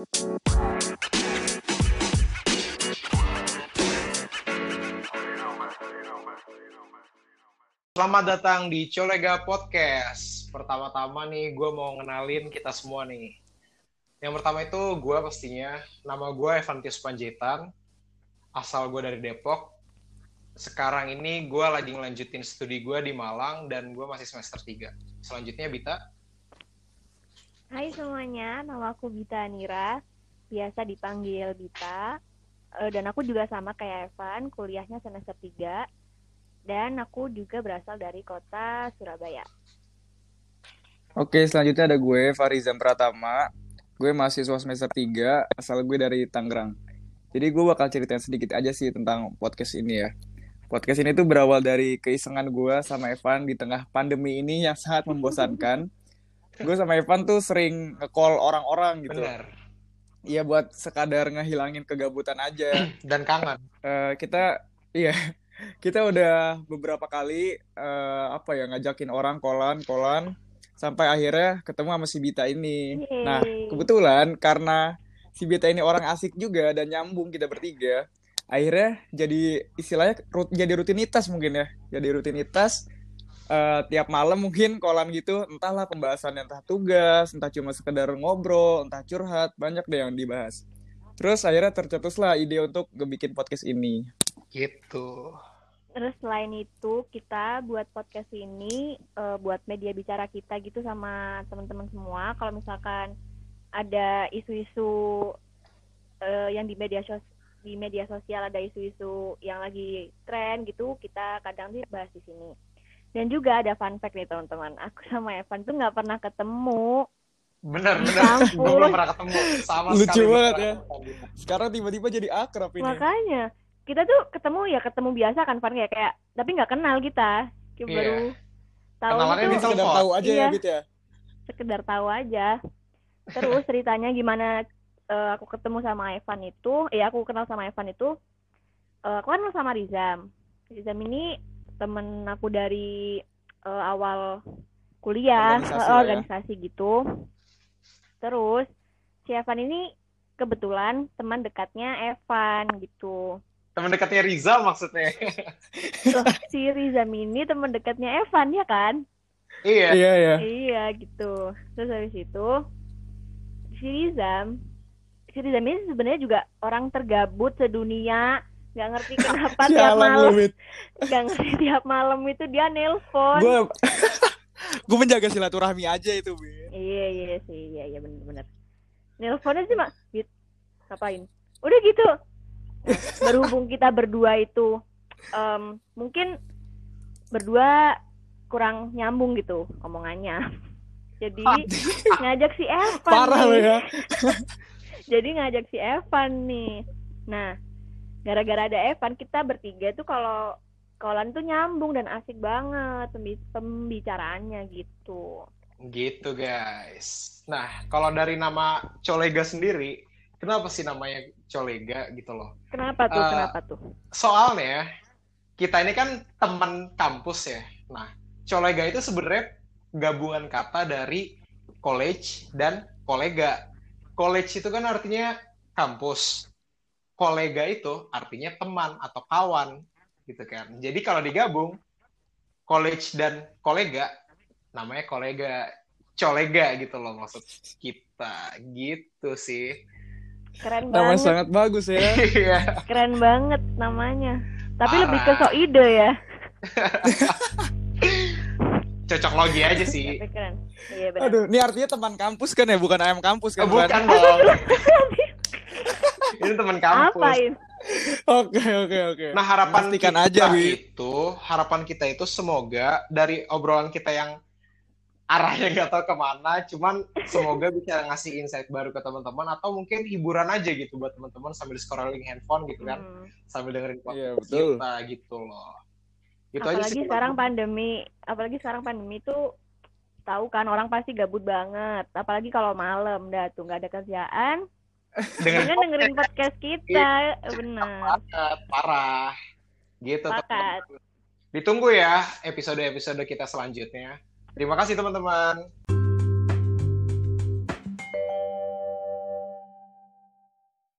Selamat datang di Colega Podcast. Pertama-tama nih, gue mau ngenalin kita semua nih. Yang pertama itu gue pastinya, nama gue Evantius Panjaitan, asal gue dari Depok. Sekarang ini gue lagi ngelanjutin studi gue di Malang dan gue masih semester 3. Selanjutnya Bita. Hai semuanya, nama aku Bita Anira, biasa dipanggil Bita. Eh, Dan aku juga sama kayak Evan, kuliahnya semester 3. Dan aku juga berasal dari kota Surabaya. Oke, selanjutnya ada gue, Farizam Pratama. Gue mahasiswa semester 3, asal gue dari Tangerang. Jadi gue bakal ceritain sedikit aja sih tentang podcast ini ya. Podcast ini tuh berawal dari keisengan gue sama Evan di tengah pandemi ini yang sangat membosankan. Gue sama Evan tuh sering nge-call orang-orang gitu. Benar. Iya buat sekadar ngehilangin kegabutan aja. Dan kangen. Eh, kita iya kita udah beberapa kali eh, apa ya ngajakin orang kolan kolan sampai akhirnya ketemu sama si Bita ini. Nah Yeay. kebetulan karena si Bita ini orang asik juga dan nyambung kita bertiga, akhirnya jadi istilahnya rut- jadi rutinitas mungkin ya, jadi rutinitas eh, tiap malam mungkin kolan gitu, entahlah pembahasan entah tugas, entah cuma sekedar ngobrol, entah curhat, banyak deh yang dibahas. Terus akhirnya tercetuslah ide untuk ngebikin podcast ini. Gitu. Terus selain itu kita buat podcast ini eh, buat media bicara kita gitu sama teman-teman semua. Kalau misalkan ada isu-isu eh, yang di media sos di media sosial ada isu-isu yang lagi tren gitu, kita kadang sih bahas di sini. Dan juga ada fun fact nih teman-teman. Aku sama Evan tuh nggak pernah ketemu. Bener, Ya bener. Gue belum pernah ketemu. Sama Lucu sekali belum banget ya. ketemu. Sekarang tiba-tiba jadi akrab ini. Makanya kita tuh ketemu ya ketemu biasa kan Van kayak kayak tapi nggak kenal kita. Kayak Iya. baru tahu Kenalannya di Sekedar tahu aja Iya. ya, Bit ya. sekedar tahu aja. Terus ceritanya gimana eh, aku ketemu sama Evan itu, ya aku kenal sama Evan itu, eh, aku kan kenal sama Rizam. Rizam ini temen aku dari eh, awal kuliah, Organisasi eh, ya. organisasi gitu. Terus si Evan ini kebetulan teman dekatnya Evan gitu. Temen dekatnya Rizal maksudnya. Loh, si Rizam ini teman dekatnya Evan ya kan? iya. Iya, iya. Iya gitu. Terus habis itu si Rizam, si Rizam ini sebenarnya juga orang tergabut sedunia, nggak ngerti kenapa tiap malam, nggak ngerti tiap malam itu dia nelpon. Gue gue menjaga silaturahmi aja itu, Bit. Iya iya sih, iya iya bener-bener. Nelponnya cuma, Bit, ngapain? Udah gitu. Nah, berhubung kita berdua itu em, mungkin berdua kurang nyambung gitu omongannya. Jadi ngajak si Evan Parah nih. ya. Jadi ngajak si Evan nih. Nah, gara-gara ada Evan kita bertiga tuh kalau kolan tuh nyambung dan asik banget pembi- pembicaraannya gitu. Gitu guys. Nah, kalau dari nama Colega sendiri, kenapa sih namanya Colega gitu loh? Kenapa tuh? Eh, Kenapa tuh? Soalnya kita ini kan teman kampus ya. Nah, Colega itu sebenarnya gabungan kata dari college dan kolega. College itu kan artinya kampus. Kolega itu artinya teman atau kawan gitu kan. Jadi kalau digabung college dan kolega namanya kolega colega gitu loh maksud kita gitu sih. Keren Nama banget. sangat bagus ya. Iya. Keren banget namanya. Tapi Parah. lebih ke so ide ya. Cocok logi aja sih. Tapi keren. Iya benar. Aduh, ini artinya teman kampus kan ya, bukan ayam kampus kan? Oh, bukan Van? dong. Ini teman kampus. Apain? Oke, oke, oke. Nah, harapan Pastikan kita aja, itu, harapan kita itu semoga dari obrolan kita yang arahnya nggak tahu ke mana, cuman semoga bisa ngasih insight baru ke teman-teman atau mungkin hiburan aja gitu buat teman-teman sambil scrolling handphone gitu kan, Hmm. sambil dengerin Iya, podcast betul. kita gitu loh. Gitu aja apalagi sih. sekarang pandemi, apalagi sekarang pandemi tuh tahu kan orang pasti gabut banget. Apalagi kalau malam dah tuh nggak ada kerjaan, dengerin dengan dengerin podcast kita. Benar. parah. Gitu. Teman-teman. Ditunggu ya episode-episode kita selanjutnya. Terima kasih teman-teman.